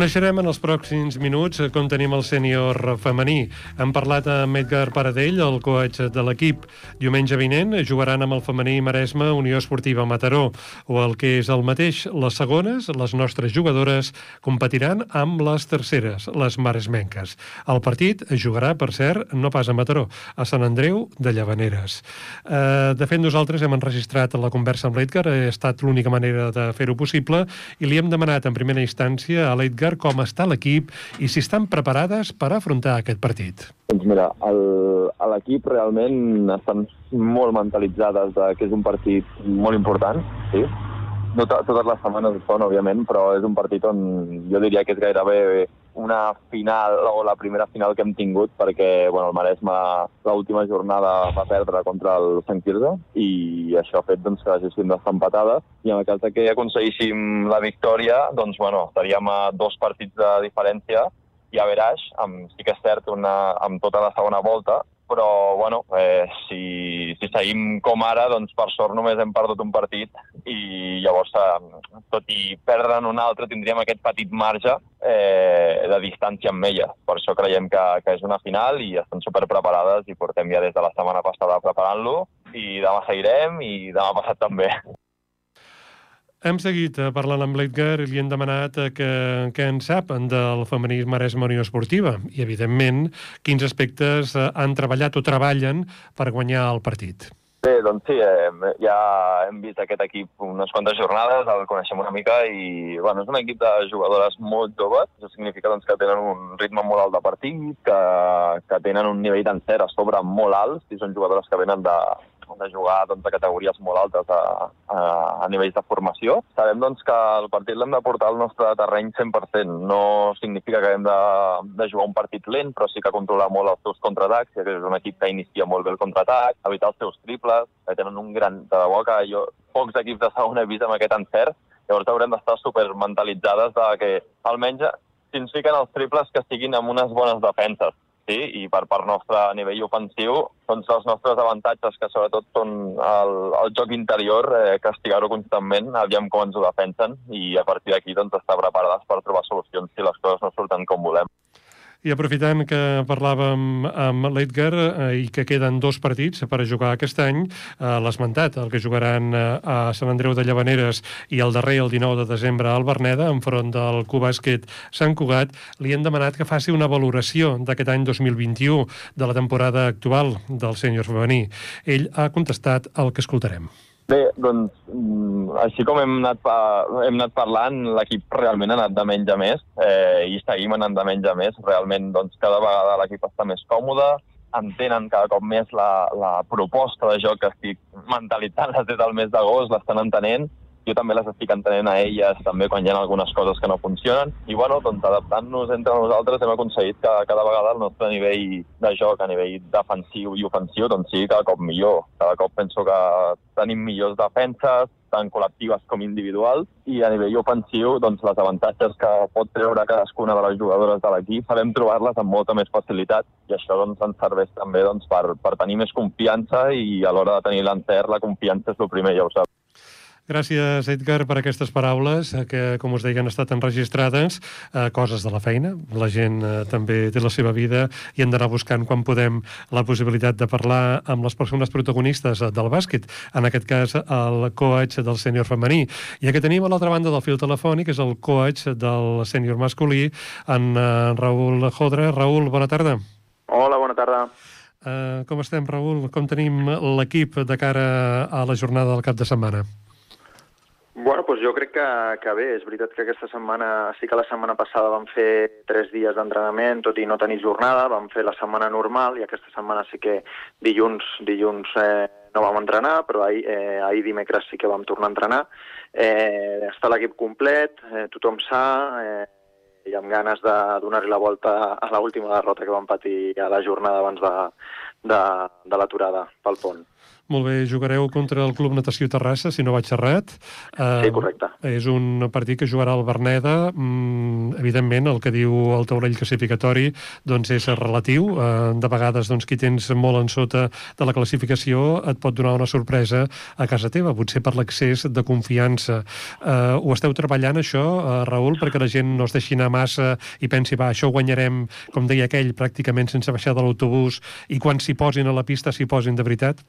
Coneixerem en els pròxims minuts com tenim el sènior femení. Hem parlat amb Edgar Paradell, el coach de l'equip. Diumenge vinent jugaran amb el femení Maresme Unió Esportiva Mataró. O el que és el mateix, les segones, les nostres jugadores, competiran amb les terceres, les maresmenques. El partit jugarà, per cert, no pas a Mataró, a Sant Andreu de Llavaneres. Eh, de fet, nosaltres hem enregistrat la conversa amb l'Edgar, ha estat l'única manera de fer-ho possible, i li hem demanat en primera instància a l'Edgar Edgar, com està l'equip i si estan preparades per afrontar aquest partit. Doncs mira, l'equip realment estan molt mentalitzades de que és un partit molt important, sí. No totes les setmanes ho són, òbviament, però és un partit on jo diria que és gairebé una final o la primera final que hem tingut perquè bueno, el Maresme l'última jornada va perdre contra el Sant Quirze i això ha fet doncs, que haguéssim d'estar empatades i en el cas que aconseguíssim la victòria doncs, bueno, estaríem a dos partits de diferència i a Veraix, amb, sí que és cert, una, amb tota la segona volta, però bueno, eh, si, si seguim com ara, doncs per sort només hem perdut un partit i llavors, eh, tot i perdre'n un altre, tindríem aquest petit marge eh, de distància amb ella. Per això creiem que, que és una final i estan super preparades i portem ja des de la setmana passada preparant-lo i demà seguirem i demà passat també. Hem seguit eh, parlant amb l'Edgar i li hem demanat eh, que, que en sap del femení Maresme Unió Esportiva i, evidentment, quins aspectes eh, han treballat o treballen per guanyar el partit. Bé, doncs sí, eh, ja hem vist aquest equip unes quantes jornades, el coneixem una mica i bueno, és un equip de jugadores molt joves, això significa doncs, que tenen un ritme molt alt de partit, que, que tenen un nivell d'encert a sobre molt alt, i són jugadores que venen de, de jugar doncs, a categories molt altes a, a, a nivells de formació. Sabem doncs, que el partit l'hem de portar al nostre terreny 100%. No significa que hem de, de jugar un partit lent, però sí que controlar molt els seus contraatacs, que és un equip que inicia molt bé el contraatac, evitar els seus triples, que tenen un gran... De debò que jo pocs equips de segona he vist amb aquest encert, llavors haurem d'estar super mentalitzades de que almenys si ens fiquen els triples que siguin amb unes bones defenses sí, i per part nostra a nivell ofensiu, doncs els nostres avantatges, que sobretot són el, el joc interior, eh, castigar-ho constantment, aviam com ens ho defensen, i a partir d'aquí doncs, estar preparades per trobar solucions si les coses no surten com volem. I aprofitant que parlàvem amb l'Edgar eh, i que queden dos partits per a jugar aquest any, eh, l'esmentat, el que jugaran eh, a Sant Andreu de Llavaneres i el darrer, el 19 de desembre, al Berneda, enfront del Cubàsquet Sant Cugat, li hem demanat que faci una valoració d'aquest any 2021 de la temporada actual del sènior femení. Ell ha contestat el que escoltarem. Bé, doncs, mm, així com hem anat, hem anat parlant, l'equip realment ha anat de menys a més eh, i seguim anant de menys a més. Realment, doncs, cada vegada l'equip està més còmode, entenen cada cop més la, la proposta de joc que estic mentalitzant-les des del mes d'agost, l'estan entenent jo també les estic entenent a elles també quan hi ha algunes coses que no funcionen i bueno, doncs adaptant-nos entre nosaltres hem aconseguit que cada vegada el nostre nivell de joc a nivell defensiu i ofensiu doncs sigui cada cop millor. Cada cop penso que tenim millors defenses, tant col·lectives com individuals, i a nivell ofensiu, doncs, les avantatges que pot treure cadascuna de les jugadores de l'equip sabem trobar-les amb molta més facilitat, i això doncs, ens serveix també doncs, per, per tenir més confiança i a l'hora de tenir l'encert, la confiança és el primer, ja ho saps. Gràcies, Edgar, per aquestes paraules eh, que, com us deia, han estat enregistrades. Eh, coses de la feina. La gent eh, també té la seva vida i hem d'anar buscant quan podem la possibilitat de parlar amb les persones protagonistes eh, del bàsquet. En aquest cas, el coach del sènior femení. I que tenim a l'altra banda del fil telefònic és el coach del sènior masculí, en eh, Raül Jodra. Raül, bona tarda. Hola, bona tarda. Uh, com estem, Raül? Com tenim l'equip de cara a la jornada del cap de setmana? Bueno, doncs jo crec que, que bé, és veritat que aquesta setmana, sí que la setmana passada vam fer tres dies d'entrenament, tot i no tenir jornada, vam fer la setmana normal i aquesta setmana sí que dilluns, dilluns eh, no vam entrenar, però ahir, eh, ahir dimecres sí que vam tornar a entrenar. Eh, està l'equip complet, eh, tothom sa, eh, i amb ganes de donar-li la volta a l'última derrota que vam patir a la jornada abans de, de, de l'aturada pel pont. Molt bé, jugareu contra el Club Natació Terrassa, si no vaig errat. Sí, correcte. És un partit que jugarà el Berneda. Mm, evidentment, el que diu el taulell classificatori doncs és relatiu. Uh, de vegades, doncs, qui tens molt en sota de la classificació et pot donar una sorpresa a casa teva, potser per l'accés de confiança. Uh, ho esteu treballant, això, uh, Raül, perquè la gent no es deixi anar massa i pensi, va, això ho guanyarem, com deia aquell, pràcticament sense baixar de l'autobús, i quan s'hi posin a la pista s'hi posin de veritat?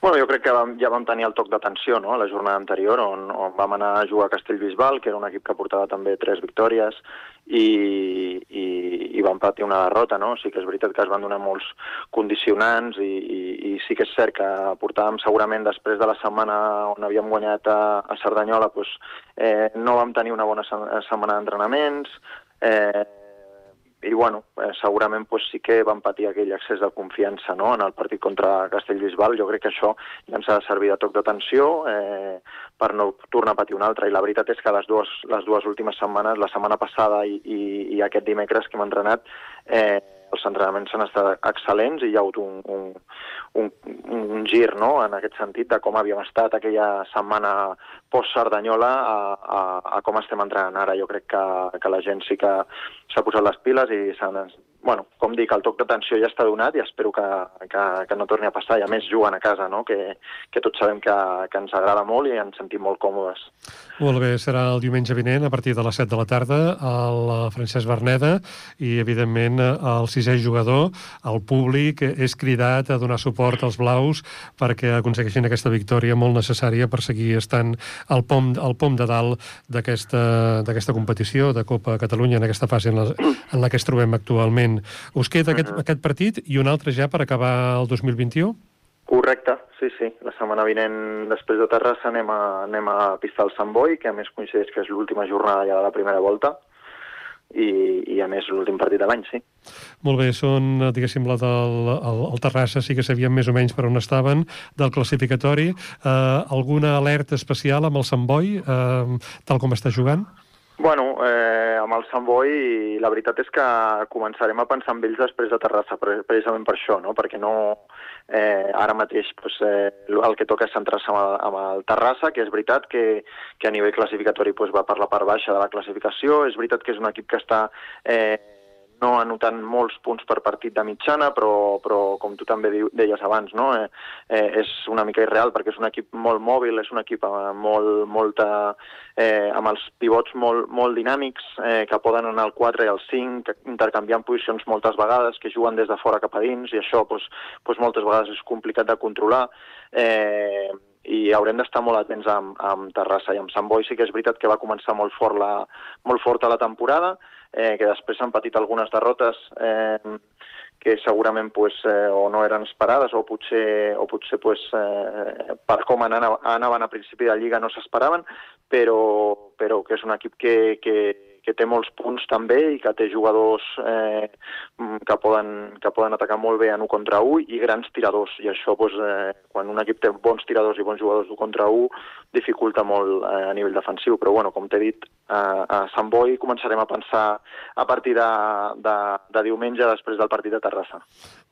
Bueno, jo crec que vam, ja vam tenir el toc d'atenció no? la jornada anterior, on, on vam anar a jugar a Castellbisbal, que era un equip que portava també tres victòries, i, i, i vam patir una derrota, no? Sí que és veritat que es van donar molts condicionants i, i, i sí que és cert que portàvem segurament després de la setmana on havíem guanyat a, a Cerdanyola, doncs, eh, no vam tenir una bona setmana d'entrenaments, eh, i bueno, eh, segurament pues, sí que van patir aquell excés de confiança no? en el partit contra Castellbisbal. Jo crec que això ja ens ha de servir de toc d'atenció eh, per no tornar a patir un altre. I la veritat és que les dues, les dues últimes setmanes, la setmana passada i, i, i aquest dimecres que hem entrenat, eh, els entrenaments han estat excel·lents i hi ha hagut un, un, un, un gir no? en aquest sentit de com havíem estat aquella setmana post-Cerdanyola a, a, a com estem entrenant ara. Jo crec que, que la gent sí que s'ha posat les piles i s'han bueno, com dic, el toc d'atenció ja està donat i espero que, que, que no torni a passar. I a més juguen a casa, no? que, que tots sabem que, que ens agrada molt i ens sentim molt còmodes. Molt bé, serà el diumenge vinent a partir de les 7 de la tarda el Francesc Berneda i, evidentment, el sisè jugador, el públic, és cridat a donar suport als blaus perquè aconsegueixin aquesta victòria molt necessària per seguir estant al pom, al pom de dalt d'aquesta competició de Copa Catalunya en aquesta fase en la, en la que es trobem actualment. Us queda aquest, uh -huh. aquest partit i un altre ja per acabar el 2021? Correcte, sí, sí. La setmana vinent, després de Terrassa, anem a, anem a pista del Sant Boi, que a més coincideix que és l'última jornada ja de la primera volta, i, i a més l'últim partit de l'any, sí. Molt bé, són, diguéssim, la del el, el Terrassa, sí que sabíem més o menys per on estaven, del classificatori. Eh, alguna alerta especial amb el Sant Boi, eh, tal com està jugant? Bueno, eh, amb el Sant Boi la veritat és que començarem a pensar en ells després de Terrassa, precisament per això, no? perquè no, eh, ara mateix pues, eh, el que toca és centrar-se amb, amb el Terrassa, que és veritat que, que a nivell classificatori pues, va per la part baixa de la classificació, és veritat que és un equip que està eh, no anotant molts punts per partit de mitjana, però, però com tu també deies abans, no? eh, eh, és una mica irreal perquè és un equip molt mòbil, és un equip amb, molt, molta, eh, amb els pivots molt, molt dinàmics eh, que poden anar al 4 i al 5, intercanviant posicions moltes vegades, que juguen des de fora cap a dins i això doncs, doncs moltes vegades és complicat de controlar. Eh, i haurem d'estar molt atents amb, amb Terrassa i amb Sant Boi sí que és veritat que va començar molt fort la, molt forta la temporada, eh, que després han patit algunes derrotes eh, que segurament pues, eh, o no eren esperades o potser, o potser pues, eh, per com anaven, anaven a principi de Lliga no s'esperaven, però, però que és un equip que, que, que té molts punts també i que té jugadors eh, que, poden, que poden atacar molt bé en 1 contra 1 i grans tiradors. I això, doncs, eh, quan un equip té bons tiradors i bons jugadors 1 contra 1, dificulta molt eh, a nivell defensiu. Però, bueno, com t'he dit, eh, a Sant Boi començarem a pensar a partir de, de, de diumenge després del partit de Terrassa.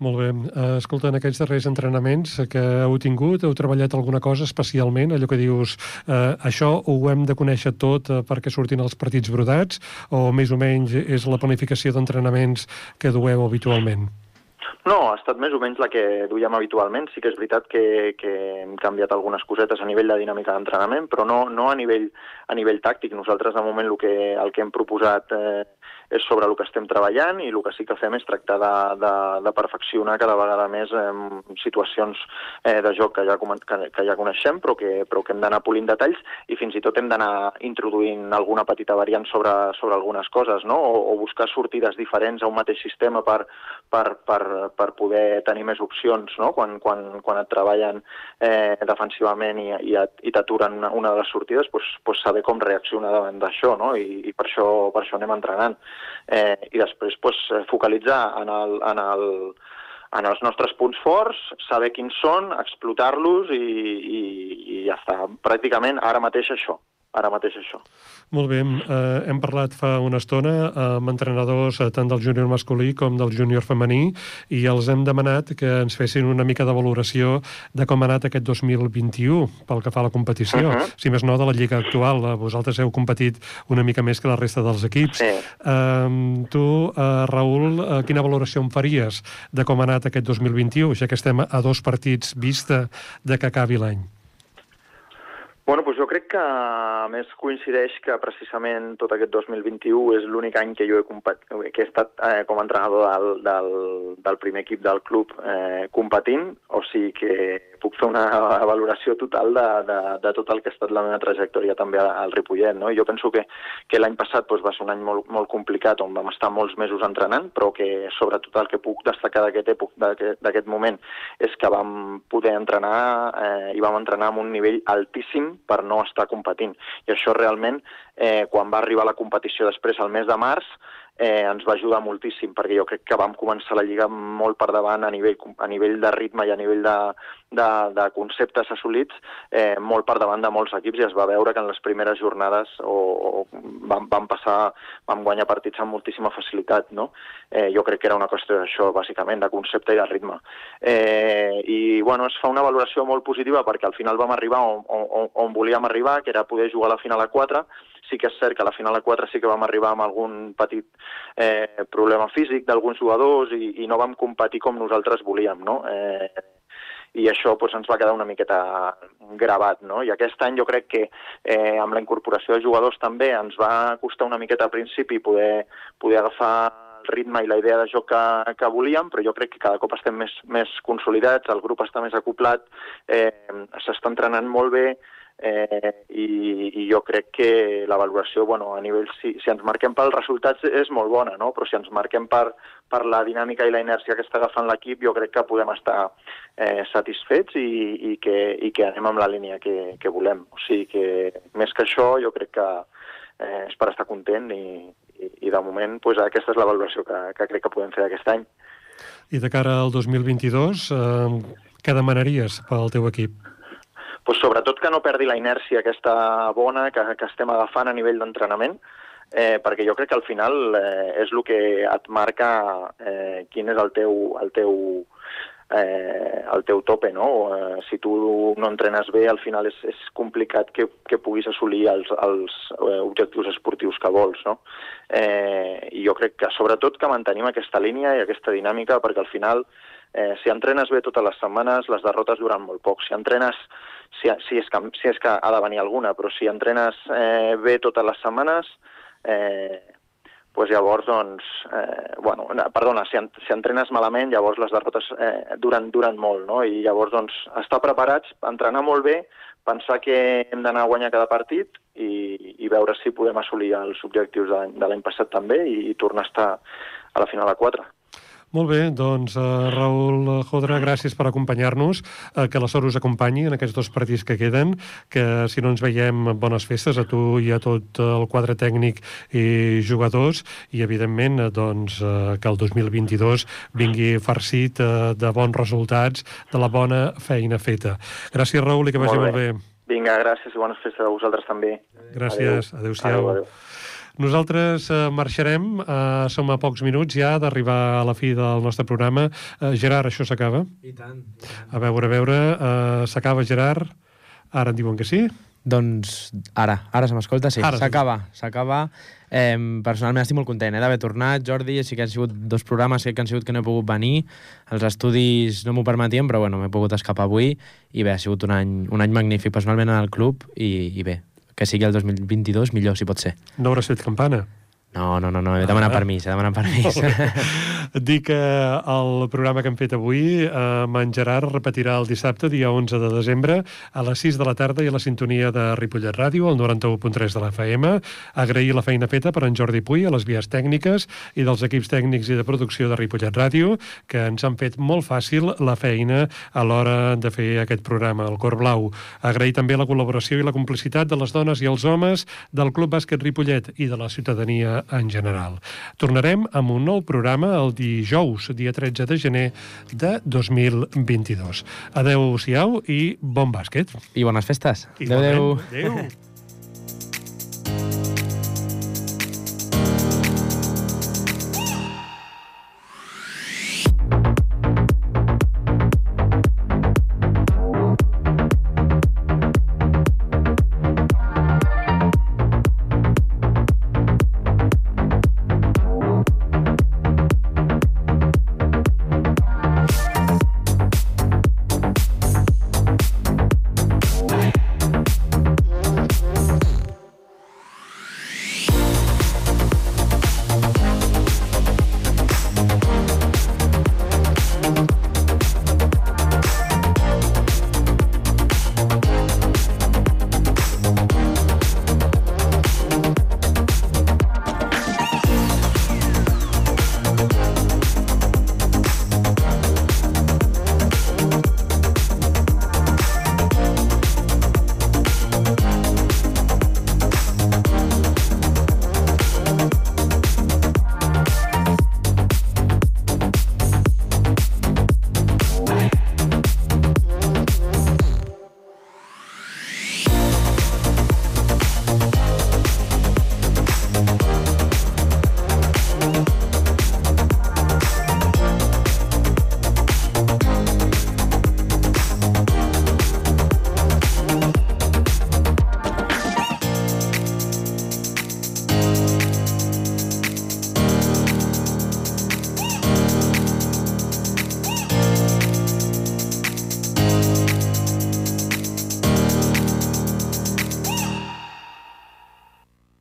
Molt bé. Uh, escolta, en aquests darrers entrenaments que heu tingut, heu treballat alguna cosa especialment? Allò que dius, uh, això ho hem de conèixer tot uh, perquè surtin els partits brodats? O més o menys és la planificació d'entrenaments que dueu habitualment? No, ha estat més o menys la que duiem habitualment. Sí que és veritat que, que hem canviat algunes cosetes a nivell de dinàmica d'entrenament, però no, no a, nivell, a nivell tàctic. Nosaltres, de moment, el que, el que hem proposat eh, és sobre el que estem treballant i el que sí que fem és tractar de, de, de perfeccionar cada vegada més eh, situacions eh, de joc que ja, que, que ja coneixem però que, però que hem d'anar polint detalls i fins i tot hem d'anar introduint alguna petita variant sobre, sobre algunes coses no? o, o buscar sortides diferents a un mateix sistema per, per, per, per poder tenir més opcions no? quan, quan, quan et treballen eh, defensivament i, i, i t'aturen una, una de les sortides, doncs, doncs saber com reaccionar davant d'això no? I, i per, això, per això anem entrenant eh, i després pues, focalitzar en, el, en, el, en els nostres punts forts, saber quins són, explotar-los i, i, i ja està. Pràcticament ara mateix això. Ara mateix això. Molt bé, eh, hem parlat fa una estona amb entrenadors eh, tant del júnior masculí com del júnior femení i els hem demanat que ens fessin una mica de valoració de com ha anat aquest 2021 pel que fa a la competició, uh -huh. si més no de la lliga actual. Eh, vosaltres heu competit una mica més que la resta dels equips. Sí. Eh, tu, eh, Raül, eh, quina valoració em faries de com ha anat aquest 2021, ja que estem a dos partits vista de que acabi l'any? Bueno, doncs jo crec que a més coincideix que precisament tot aquest 2021 és l'únic any que jo he, que he estat eh, com a entrenador del, del, del primer equip del club eh, competint, o sigui que puc fer una valoració total de, de, de tot el que ha estat la meva trajectòria també al Ripollet. No? jo penso que, que l'any passat doncs, va ser un any molt, molt complicat on vam estar molts mesos entrenant, però que sobretot el que puc destacar d'aquest moment és que vam poder entrenar eh, i vam entrenar amb un nivell altíssim per no estar competint. I això realment, eh, quan va arribar la competició després, al mes de març, eh, ens va ajudar moltíssim, perquè jo crec que vam començar la Lliga molt per davant a nivell, a nivell de ritme i a nivell de, de, de conceptes assolits, eh, molt per davant de molts equips, i es va veure que en les primeres jornades o, o vam, vam passar, vam guanyar partits amb moltíssima facilitat, no? Eh, jo crec que era una qüestió d'això, bàsicament, de concepte i de ritme. Eh, I, bueno, es fa una valoració molt positiva perquè al final vam arribar on, on, on volíem arribar, que era poder jugar a la final a 4, Sí que és cert que a la final a 4 sí que vam arribar amb algun petit eh, problema físic d'alguns jugadors i, i no vam competir com nosaltres volíem, no? Eh, i això doncs, ens va quedar una miqueta gravat. No? I aquest any jo crec que eh, amb la incorporació de jugadors també ens va costar una miqueta al principi poder, poder agafar el ritme i la idea de joc que, que volíem, però jo crec que cada cop estem més, més consolidats, el grup està més acoplat, eh, s'està entrenant molt bé, eh, i, i jo crec que la valoració, bueno, a nivell, si, si ens marquem pels resultats és molt bona, no? però si ens marquem per, per la dinàmica i la inèrcia que està agafant l'equip, jo crec que podem estar eh, satisfets i, i, que, i que anem amb la línia que, que volem. O sigui que, més que això, jo crec que eh, és per estar content i, i, i de moment pues, aquesta és la valoració que, que crec que podem fer aquest any. I de cara al 2022, eh, què demanaries pel teu equip? Pues sobretot que no perdi la inèrcia aquesta bona que, que estem agafant a nivell d'entrenament, eh, perquè jo crec que al final eh, és el que et marca eh, quin és el teu, el teu, eh, el teu tope, no? Eh, si tu no entrenes bé, al final és, és complicat que, que puguis assolir els, els eh, objectius esportius que vols, no? Eh, I jo crec que sobretot que mantenim aquesta línia i aquesta dinàmica, perquè al final eh, si entrenes bé totes les setmanes, les derrotes duran molt poc. Si entrenes si, si, és que, si és que ha de venir alguna, però si entrenes eh, bé totes les setmanes, eh, pues llavors, doncs, eh, bueno, perdona, si, en, si entrenes malament, llavors les derrotes eh, duren, duren molt, no? I llavors, doncs, estar preparats, entrenar molt bé, pensar que hem d'anar a guanyar cada partit i, i veure si podem assolir els objectius de l'any passat també i, i tornar a estar a la final a 4. Molt bé, doncs uh, Raül Jodra, gràcies per acompanyar-nos, uh, que la sort us acompanyi en aquests dos partits que queden, que si no ens veiem, bones festes a tu i a tot el quadre tècnic i jugadors, i evidentment uh, doncs, uh, que el 2022 vingui farcit uh, de bons resultats, de la bona feina feta. Gràcies, Raül, i que vagi molt bé. Molt bé. Vinga, gràcies i bones festes a vosaltres també. Gràcies, adeu-siau. Adéu, adéu. Nosaltres eh, marxarem, eh, som a pocs minuts ja d'arribar a la fi del nostre programa. Eh, Gerard, això s'acaba? I tant, I tant. A veure, a veure, eh, s'acaba, Gerard? Ara em diuen que sí? Doncs ara, ara se m'escolta, sí. S'acaba, s'acaba. Eh, personalment estic molt content eh, d'haver tornat, Jordi, sí que han sigut dos programes que han sigut que no he pogut venir, els estudis no m'ho permetien, però bueno, m'he pogut escapar avui i bé, ha sigut un any, un any magnífic personalment en el club i, i bé, que sigui el 2022 millor, si pot ser. No hauràs fet campana? No, no, no, no, he demanat ah. permís, he demanat permís. Dic que el programa que hem fet avui, eh, en Gerard repetirà el dissabte, dia 11 de desembre, a les 6 de la tarda i a la sintonia de Ripollet Ràdio, al 91.3 de la FM. Agrair la feina feta per en Jordi Puy a les vies tècniques i dels equips tècnics i de producció de Ripollet Ràdio, que ens han fet molt fàcil la feina a l'hora de fer aquest programa, el Cor Blau. Agrair també la col·laboració i la complicitat de les dones i els homes del Club Bàsquet Ripollet i de la ciutadania en general. Tornarem amb un nou programa el dijous, dia 13 de gener de 2022. Adeu-siau i bon bàsquet. I bones festes. Adeu-siau. Adeu. Adeu. Adeu.